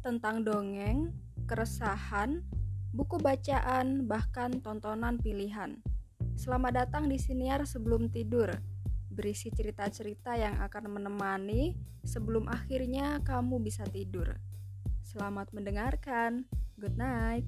tentang dongeng, keresahan, buku bacaan, bahkan tontonan pilihan. Selamat datang di Siniar Sebelum Tidur, berisi cerita-cerita yang akan menemani sebelum akhirnya kamu bisa tidur. Selamat mendengarkan. Good night.